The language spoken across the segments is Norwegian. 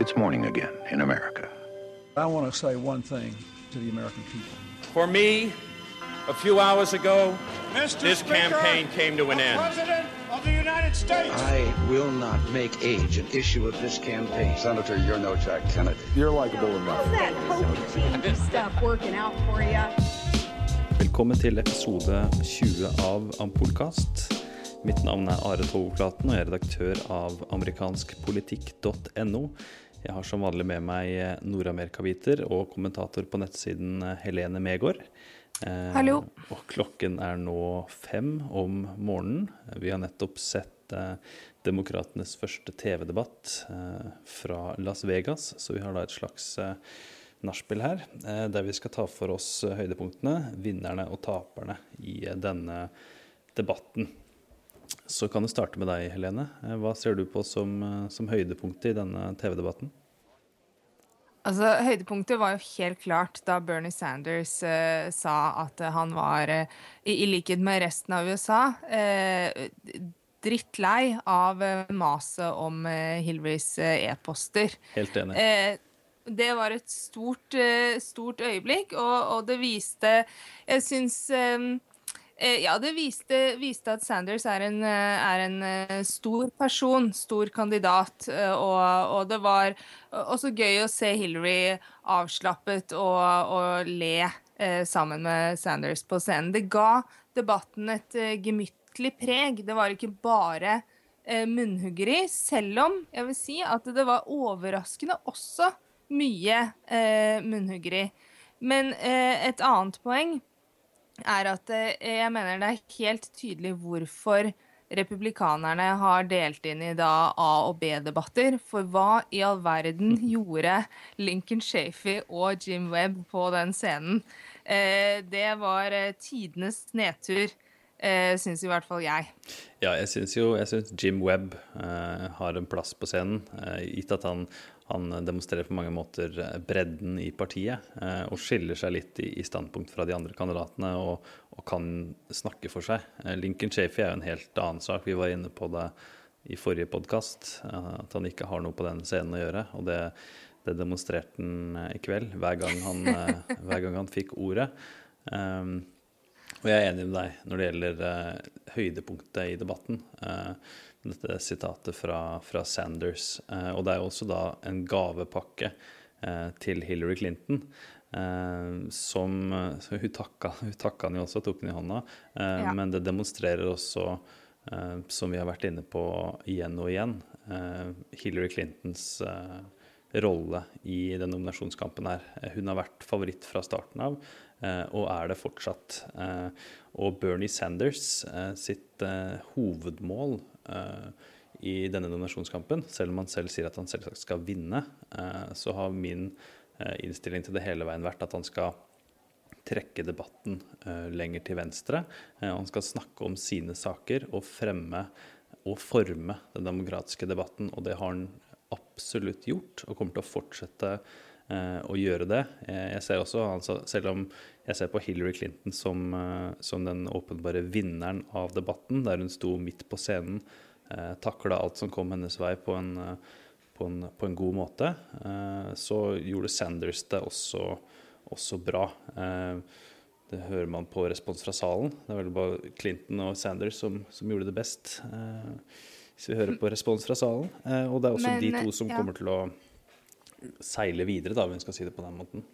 It's morning again in America. I want to say one thing to the American people. For me, a few hours ago, Mr. this Speaker, campaign came to an end. President of the United States. I will not make age an issue of this campaign. Senator, you're no Jack Kennedy. You're likable enough. that hokey stuff working out for you. Velkommen til episode 20 av Ampolkast. Mitt navn er Are Togoklaten, og jeg er redaktør av amerikanskpolitikk.no. Jeg har som vanlig med meg Nord-Amerika-biter og kommentator på nettsiden Helene Megård. Eh, Hallo. Og klokken er nå fem om morgenen. Vi har nettopp sett eh, Demokratenes første TV-debatt eh, fra Las Vegas, så vi har da et slags eh, nachspiel her, eh, der vi skal ta for oss eh, høydepunktene, vinnerne og taperne i eh, denne debatten. Så kan det starte med deg, Helene. Eh, Hva ser du på som, eh, som høydepunktet i denne TV-debatten? Altså, Høydepunktet var jo helt klart da Bernie Sanders eh, sa at han var, eh, i, i likhet med resten av USA, eh, drittlei av maset om eh, e-poster. Helt enig. Eh, det var et stort, stort øyeblikk, og, og det viste Jeg syns Ja, det viste, viste at Sanders er en, eh, er en eh, stor person, stor kandidat, eh, og, og det var også gøy å se Hillary avslappet og, og le eh, sammen med Sanders på scenen. Det ga debatten et eh, gemyttlig preg. Det var ikke bare eh, munnhuggeri, selv om jeg vil si at det var overraskende også mye eh, munnhuggeri. Men eh, et annet poeng er at eh, jeg mener det er helt tydelig hvorfor republikanerne har delt inn i da A- og B-debatter. For hva i all verden gjorde Lincoln Shafey og Jim Webb på den scenen? Eh, det var eh, tidenes nedtur, eh, syns i hvert fall jeg. Ja, jeg syns jo jeg synes Jim Webb har en plass på scenen, gitt at han, han demonstrerer på mange måter eh, bredden i partiet, eh, og skiller seg litt i, standpunkt fra de andre kandidatene og, og kan snakke for seg. Eh, Lincoln Chafee er jo en helt annen sak. Vi var inne på det i forrige podkast, at han ikke har noe på den scenen å gjøre. og det det demonstrerte han i kveld, hver gang han, hver gang han fikk ordet. Um, og jeg er enig med deg når det gjelder uh, høydepunktet i debatten. eh, dette sitatet fra, fra Sanders. Eh, og det er jo også da en gavepakke eh, til Hillary Clinton. eh, som så hun, takka, hun takka han jo også, tok den i hånda. eh, Ja. Men det demonstrerer også, eh, som vi har vært inne på igjen og igjen, eh, Hillary Clintons eh, rolle i den nominasjonskampen her. Hun har vært favoritt fra starten av, og er det fortsatt. Og Bernie Sanders sitt hovedmål i denne donasjonskampen, selv om han selv sier at han selvsagt skal vinne, eh, så har min eh, innstilling til det hele veien vært at han skal trekke debatten eh, lenger til venstre. Eh, han skal snakke om sine saker og fremme og forme den demokratiske debatten, og det har han absolutt gjort, og kommer til å fortsette eh, å gjøre det. Eh, jeg ser også, altså, Selv om jeg ser på Hillary Clinton som, eh, som den åpenbare vinneren av debatten, der hun sto midt på scenen, eh, takla alt som kom hennes vei på en, eh, på en, på en god måte, eh, så gjorde Sanders det også, også bra. Eh, det hører man på respons fra salen. Det er vel bare Clinton og Sanders som, som gjorde det best. Eh, hvis vi hører på respons fra salen. Eh, og det er også Men, de to som ja. kommer til å seile videre, da, om hun skal si det på den måten.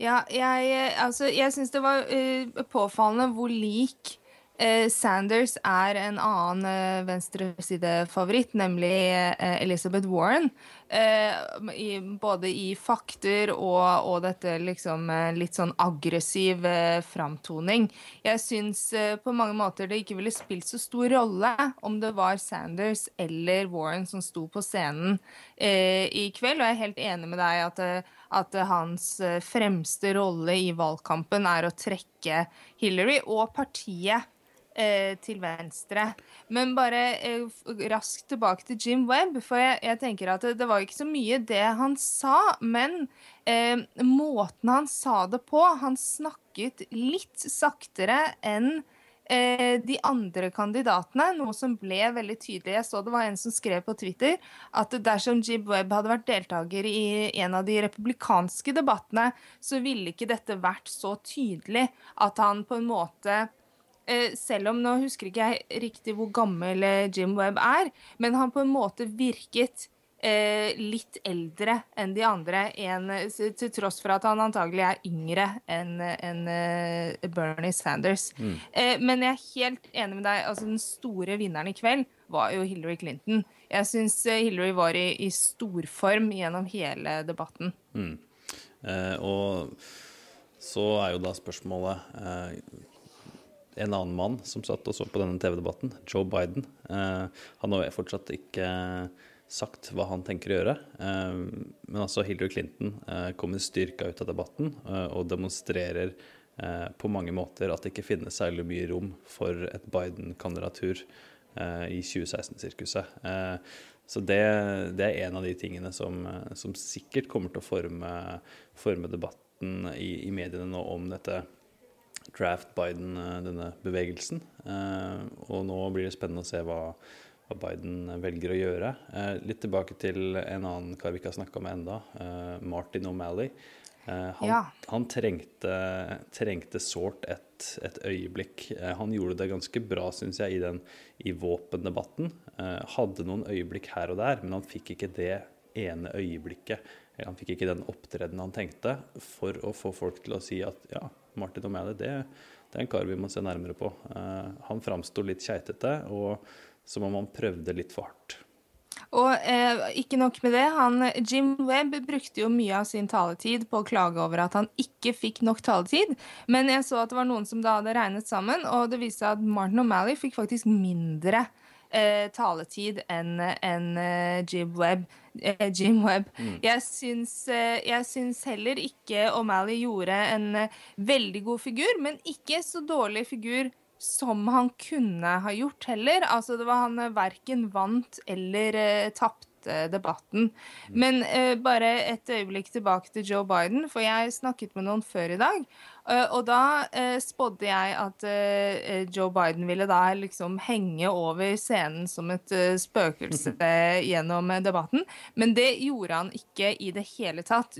Ja, jeg, altså, jeg syns det var uh, påfallende hvor lik uh, Sanders er en annen uh, venstresidefavoritt, nemlig uh, Elizabeth Warren. Eh, i, både i fakter og, og dette liksom eh, litt sånn aggressiv eh, framtoning. Jeg syns eh, på mange måter det ikke ville spilt så stor rolle om det var Sanders eller Warren som sto på scenen eh, i kveld, og jeg er helt enig med deg at, eh, at hans fremste rolle i valgkampen er å trekke Hillary og partiet eh, til venstre. Men bare eh, raskt tilbake til Jim Webb, for jeg, jeg tenker at det, det var ikke så mye det han sa, men eh, måten han sa det på Han snakket litt saktere enn eh, de andre kandidatene, noe som ble veldig tydelig. Jeg så det var en som skrev på Twitter at dersom Jib Webb hadde vært deltaker i en av de republikanske debattene, så ville ikke dette vært så tydelig at han på en måte selv om nå husker ikke jeg riktig hvor gammel eh, Jim Webb er, men han på en måte virket eh, litt eldre enn de andre, en, til tross for at han antagelig er yngre enn en, uh, Bernie Sanders. Mm. Eh, men jeg er helt enig med deg. altså Den store vinneren i kveld var jo Hillary Clinton. Jeg syns Hillary var i, i storform gjennom hele debatten. Mm. Eh, og så er jo da spørsmålet eh, en annen mann som satt og så på denne TV-debatten, Joe Biden. Eh, han har fortsatt ikke sagt hva han tenker å gjøre. Eh, men altså Hillary Clinton eh, kommer styrka ut av debatten og demonstrerer på mange måter at det ikke finnes særlig mye rom for et Biden-kandidatur i 2016-sirkuset. Så det, det, er en av de tingene som, som sikkert kommer til å forme, forme debatten i, i mediene nå om dette draft Biden, eh, denne bevegelsen. Eh, og nå blir det spennende å se hva, hva Biden velger å gjøre. Eh, litt tilbake til en annen kar vi ikke har snakka med enda, Martin O'Malley. Han, ja. han, trengte, trengte sårt et, et, øyeblikk. Han gjorde det ganske bra, syns jeg, i, den, i våpendebatten. Hadde noen øyeblikk her og der, men han fikk ikke det ene øyeblikket. Han fikk ikke den opptredenen han tenkte, for å få folk til å si at ja, Martin O'Malley, det, det, er en kar vi må se nærmere på. Uh, han framsto litt keitete, og som om han prøvde litt for hardt. Og eh, ikke nok med det, han, Jim Webb brukte jo mye av sin taletid på å klage over at han ikke fikk nok taletid. Men jeg så at det var noen som da hadde regnet sammen, og det viste seg at Martin O'Malley fikk faktisk mindre eh, taletid enn en, eh, Jim Webb. Eh, Jim Webb. Mm. Jeg, syns, eh, jeg, syns, heller ikke O'Malley gjorde en eh, veldig god figur, men ikke så dårlig figur som han kunne ha gjort heller. Altså, det var han verken vant eller uh, tapte debatten. Men uh, bare et øyeblikk tilbake til Joe Biden, for jeg snakket med noen før i dag. Uh, og da spådde jeg at Joe Biden ville da liksom henge over scenen som et spøkelse gjennom debatten. Men det gjorde han ikke i det hele tatt.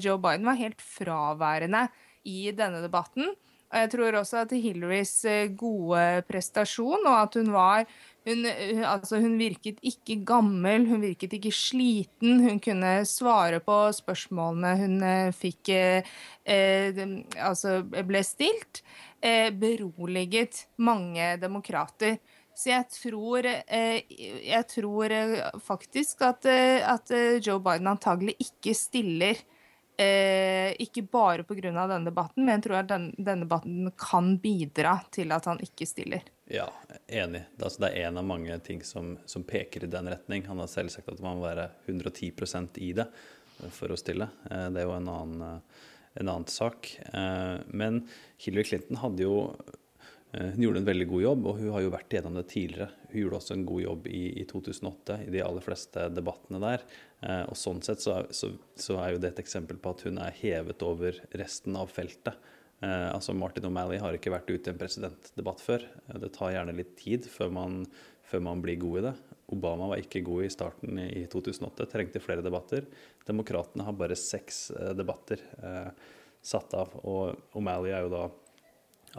Joe Biden var helt fraværende i denne debatten. Og jeg tror også at Hillarys eh, gode prestasjon, og at hun var hun, altså hun, virket ikke gammel, hun virket ikke sliten. Hun kunne svare på spørsmålene hun eh, fikk eh, Altså ble stilt. Eh, beroliget mange demokrater. Så jeg tror, eh, jeg tror faktisk at, at Joe Biden antagelig ikke stiller Eh, ikke bare pga. denne debatten, men jeg tror at den, denne debatten kan bidra til at han ikke stiller. Ja, enig. Altså, det er en av mange ting som, som, peker i den retning. Han har selv sagt at man må være 110% i det for å stille. Eh, det er jo en annen, eh, en annen sak. Eh, men Hillary Clinton hadde jo hun gjorde en veldig god jobb, og hun har jo vært gjennom det tidligere. Hun gjorde også en god jobb i, i 2008 i de aller fleste debattene der. Og sånn sett så, så, så, er jo det et eksempel på at hun er hevet over resten av feltet. Eh, altså Martin O'Malley har ikke vært ute i en presidentdebatt før. Eh, det tar gjerne litt tid før man, før man, blir god i det. Obama var ikke god i starten i 2008, trengte flere debatter. Demokratene har bare seks eh, debatter satt av, og O'Malley er jo da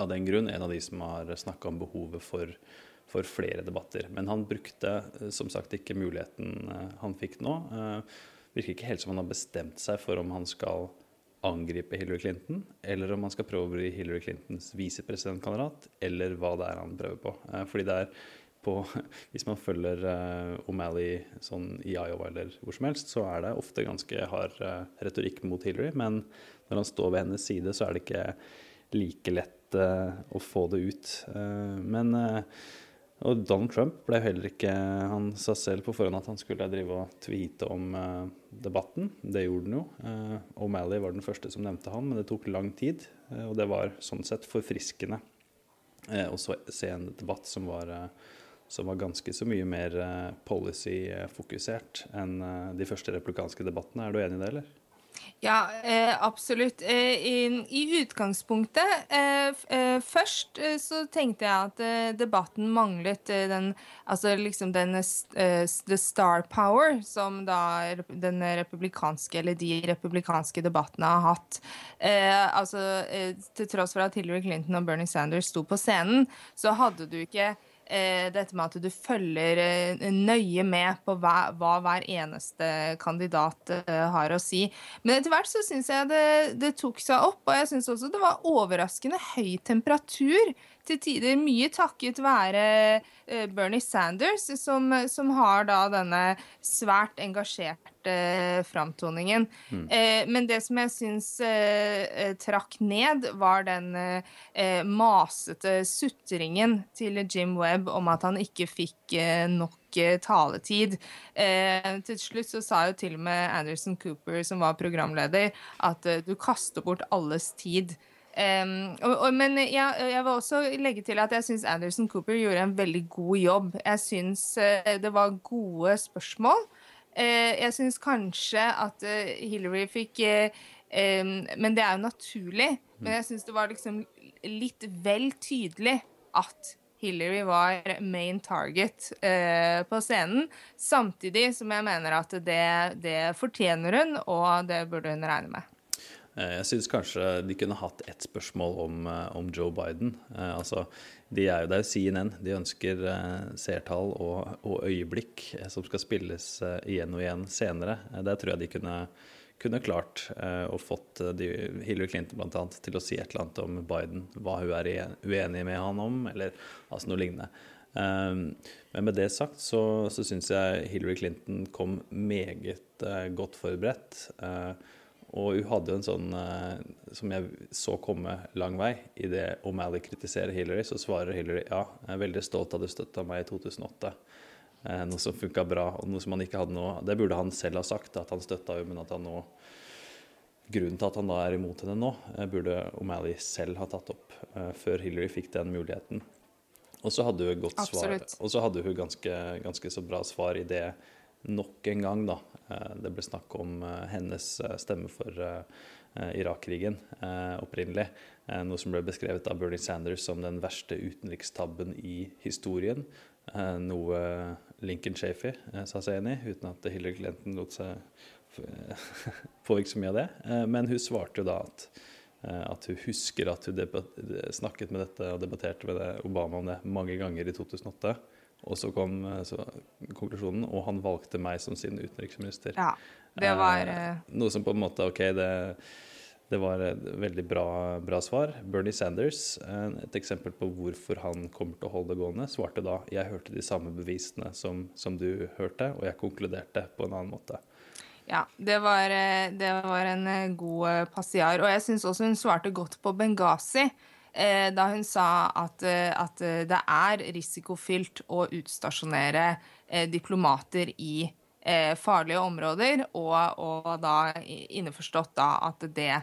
av den grunn en av de som har snakka om behovet for, for, flere debatter. Men han brukte som sagt ikke muligheten han fikk nå. Virker ikke helt som han har bestemt seg for om han skal angripe Hillary Clinton, eller om han skal prøve å bli Hillary Clintons visepresidentkandidat, eller hva det er han prøver på. Fordi det er på, Hvis man følger O'Malley sånn i Iowa eller hvor som helst, så er det ofte ganske hard retorikk mot Hillary, men når han står ved hennes side, så er det ikke like lett å få det ut. Men og Donald Trump ble heller ikke Han sa selv på forhånd at han skulle drive og tweete om debatten. Det gjorde han jo. O'Malley var den første som nevnte han, men det tok lang tid. og det var sånn sett forfriskende å se en debatt som var, som var ganske så mye mer policy-fokusert enn de første replikanske debattene. Er du enig i det, eller? Ja, eh, absolutt. Eh, i, I utgangspunktet eh, Først så tenkte jeg at debatten manglet den Altså liksom den the star power som da den republikanske, eller de republikanske debattene har hatt. altså til tross for at Hillary Clinton og Bernie Sanders sto på scenen, så hadde du ikke dette med at du følger eh, nøye med på hva, hva hver eneste kandidat eh, har å si. Men etter hvert så syns jeg det, det, tok seg opp, og jeg syns også det var overraskende høy temperatur til tider mye takket være eh, Bernie Sanders, som, som har da denne svært engasjerte eh, framtoningen. Mm. Eh, men det som jeg syns trakk ned, var den masete sutringen til Jim Webb om at han ikke fikk nok taletid. Eh, til slutt så sa jo til og med Anderson Cooper, som var programleder, at eh, du kaster bort alles tid. Um, og, og, men jeg, jeg, vil også legge til at jeg syns Anderson Cooper gjorde en veldig god jobb. Jeg syns uh, det var gode spørsmål. Uh, jeg syns kanskje at uh, Hillary fikk um, Men det er jo naturlig. Men jeg syns det var liksom litt vel tydelig at Hillary var main target på scenen. Samtidig som jeg mener at det, det fortjener hun, og det burde hun regne med. Eh, jeg syns kanskje de kunne hatt ett spørsmål om, eh, om Joe Biden. Eh, altså, de er jo der CNN. De ønsker seertall og, og, øyeblikk som skal spilles igjen og igjen senere. Der tror jeg de kunne, kunne klart og fått Hillary Clinton blant annet, til å si et eller annet om Biden. Hva hun er uenig med han om, eller altså noe lignende. Men med det sagt så, så syns jeg Hillary Clinton kom meget godt forberedt. Og hun hadde en sånn eh, som jeg så komme lang vei. I det O'Malley kritiserer Hillary, så svarer Hillary ja, jeg er veldig stolt av at du støtta meg i 2008. Eh, noe som funka bra, og noe som han ikke hadde noe Det burde han selv ha sagt, at han støtta henne, men at han nå Grunnen til at han da er imot henne nå, eh, burde O'Malley selv ha tatt opp før Hillary fikk den muligheten. Og så hadde hun godt svar, og så hadde hun ganske, ganske så bra svar i det nok en gang, da. Eh, det ble snakk om eh, hennes eh, stemme for Irak-krigen opprinnelig. Noe som ble beskrevet av Bernie Sanders som den verste utenrikstabben i historien. Noe Lincoln Shafer sa seg enig i, uten at Hillary Clinton lot seg påvirke så mye av det. Men hun svarte jo da at, at hun husker at hun snakket med dette og debatterte med Obama om det mange ganger i 2008. Og så kom eh, så, konklusjonen, og han valgte meg som sin utenriksminister. Ja, det var... Eh, noe som på en måte OK, det, det var et veldig bra, bra, svar. Bernie Sanders, et eksempel på hvorfor han kommer til å holde det gående, svarte da jeg hørte de samme bevisene som, som du hørte, og jeg konkluderte på en annen måte. Ja, det var, eh, det var en god passiar. Og jeg syns også hun svarte godt på Benghazi. Eh, da hun sa at, eh, at, eh, det er risikofylt å utstasjonere diplomater i farlige områder, og, og da innforstått da at det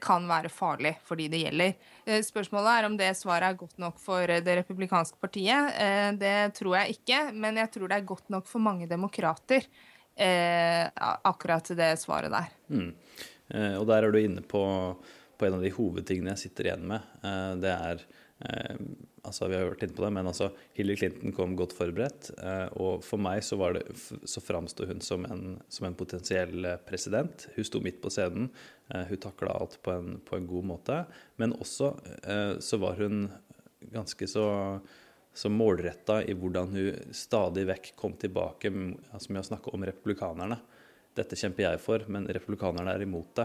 kan være farlig for de det gjelder. Spørsmålet er om det svaret er godt nok for det republikanske partiet. Det tror jeg ikke, men jeg tror det er godt nok for mange demokrater. Akkurat det svaret der. Mm. Og der er du inne på på en av de hovedtingene jeg sitter igjen med. Eh, det er eh, altså Vi har vært inne på det, men altså Hillary Clinton kom godt forberedt. Eh, og for meg så, var så framsto hun som en, som en, potensiell president. Hun sto midt på scenen. Hun takla alt på en, på en, god måte. Men også så var hun ganske så så målretta i hvordan hun stadig vekk kom tilbake altså med å snakke om republikanerne. Dette kjemper jeg for, men republikanerne er imot det.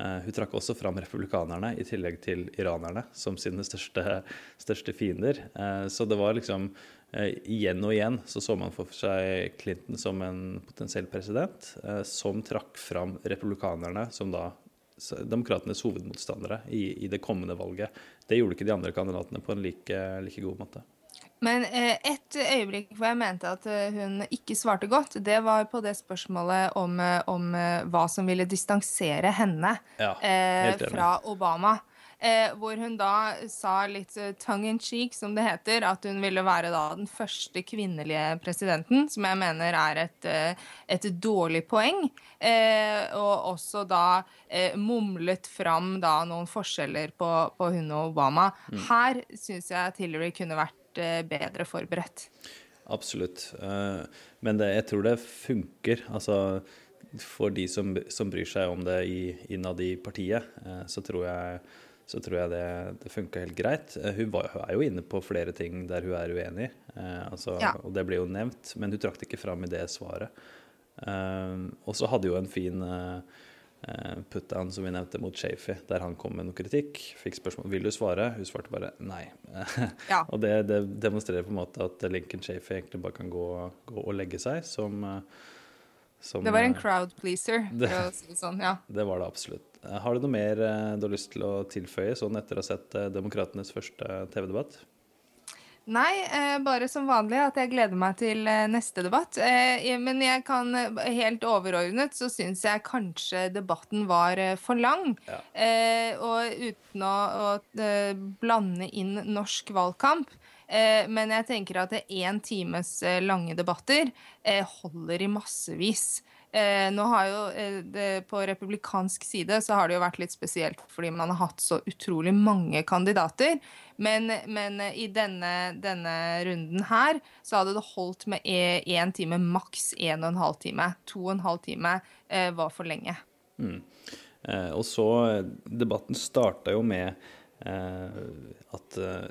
Eh, hun trakk også fram republikanerne i tillegg til iranerne som sine største, største fiender. Eh, så det var liksom eh, Igjen og igjen så så man for seg Clinton som en potensiell president som trakk fram republikanerne som da demokratenes hovedmotstandere i, i, det kommende valget. Det gjorde ikke de andre kandidatene på en like, like god måte. Men eh, et øyeblikk hvor jeg mente at eh, hun ikke svarte godt, det var på det spørsmålet om, eh, om hva som ville distansere henne ja, fra Obama. eh, hvor hun da sa litt tongue in cheek, som det heter, at hun ville være da den første kvinnelige presidenten, som jeg mener er et, et dårlig poeng. Eh, og også da mumlet fram da noen forskjeller på, på hun og Obama. Mm. Her syns jeg at Hillary kunne vært eh, bedre forberedt. Absolutt. men det, jeg tror det funker. Altså for de som, som, bryr seg om det i, innad i partiet, eh, så tror jeg, så tror jeg det, det funka helt greit. Eh, hun, var, hun, er jo inne på flere ting der hun er uenig, eh, altså, ja. og det ble jo nevnt, men hun trakk det ikke fram i det svaret. og så hadde jo en fin put-down som vi nevnte mot Shafi, der han kom med noe kritikk. Fikk spørsmål vil du svare. Hun svarte bare nei. Ja. og det, det, demonstrerer på en måte at Lincoln Shafi egentlig bare kan gå, gå og legge seg som som, det var en eh, crowd pleaser, for å si det sånn. ja. Det var det absolutt. Eh, har du noe mer eh, du har lyst til å tilføye sånn etter å ha sett Demokratenes første TV-debatt? Nei, bare som vanlig at jeg gleder meg til neste debatt. men jeg kan helt overordnet så syns jeg kanskje debatten var for lang. Ja. og uten å, å blande inn norsk valgkamp, Eh, men jeg tenker at én times eh, lange debatter eh, holder i massevis. Nå har jo det, På republikansk side så har det jo vært litt spesielt fordi man har hatt så utrolig mange kandidater. Men, men i denne, denne, runden her så hadde det holdt med én time, maks én og en halv time. To og en halv time var for lenge. Mm. og så Debatten starta jo med at Eh,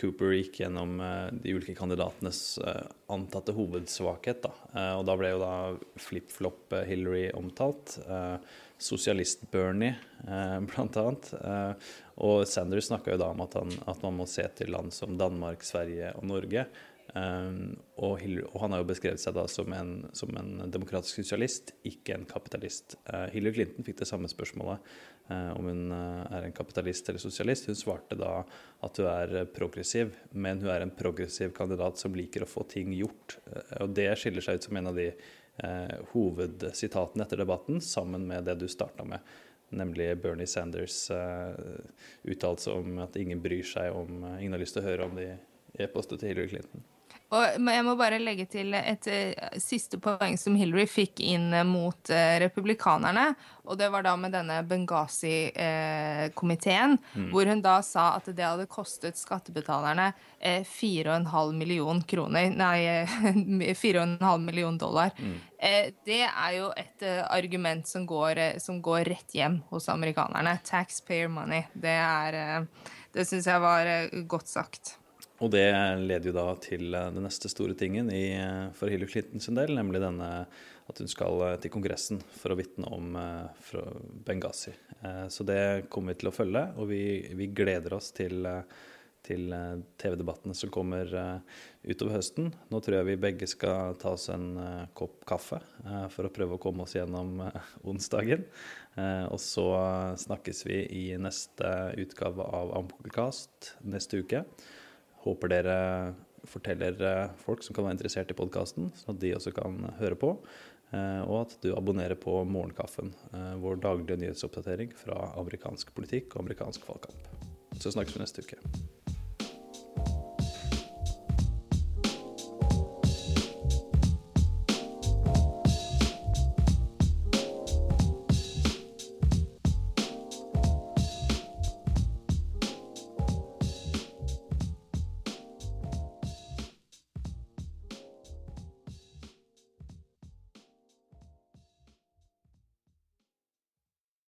Cooper gikk gjennom eh, de ulike kandidatenes eh, antatte hovedsvakhet. Da. Og da ble jo da flip-flop Hillary omtalt. Sosialist-Bernie, blant annet. Og Sanders snakka jo da om at, han, at, man må se til land som Danmark, Sverige og Norge. Hillary, og, han har jo beskrevet seg da som en, som en demokratisk sosialist, ikke en kapitalist. Hillary Clinton fikk det samme spørsmålet Eh, om hun eh, er en kapitalist eller sosialist. Hun svarte da at hun er eh, progressiv, men hun er en progressiv kandidat som liker å få ting gjort. Og det skiller seg ut som en av de eh, hovedsitatene etter debatten, sammen med det du starta med, nemlig Bernie Sanders' uh, uttalelse om at ingen bryr seg om Ingen har lyst til å høre om de e-postet til Hillary Clinton. Og jeg må bare legge til et uh, siste poeng som Hillary fikk inn uh, mot uh, republikanerne. Og det var da med denne Benghazi-komiteen, mm. hvor hun da sa at det hadde kostet skattebetalerne 4,5 million kroner Nei, 4,5 million dollar. Mm. det er jo et argument som går, som går, rett hjem hos amerikanerne. Taxpayer money. Det, er, det syns jeg var godt sagt. Og det leder jo da til eh, den neste store tingen i, eh, for Hillary Clinton sin del, nemlig denne at hun skal eh, til Kongressen for å vitne om Benghazi. Så det kommer vi til å følge, og vi, vi gleder oss til, til TV-debattene som kommer utover høsten. Nå tror jeg vi begge skal ta oss en kopp kaffe for å prøve å komme oss gjennom onsdagen. Og så snakkes vi i neste utgave av Ampukkast neste uke. Håper dere forteller eh, folk som kan være interessert i podkasten, sånn at de også kan høre på. Eh, og at du abonnerer på Morgenkaffen, eh, vår daglige nyhetsoppdatering fra amerikansk politikk og amerikansk valgkamp. Så snakkes vi neste uke.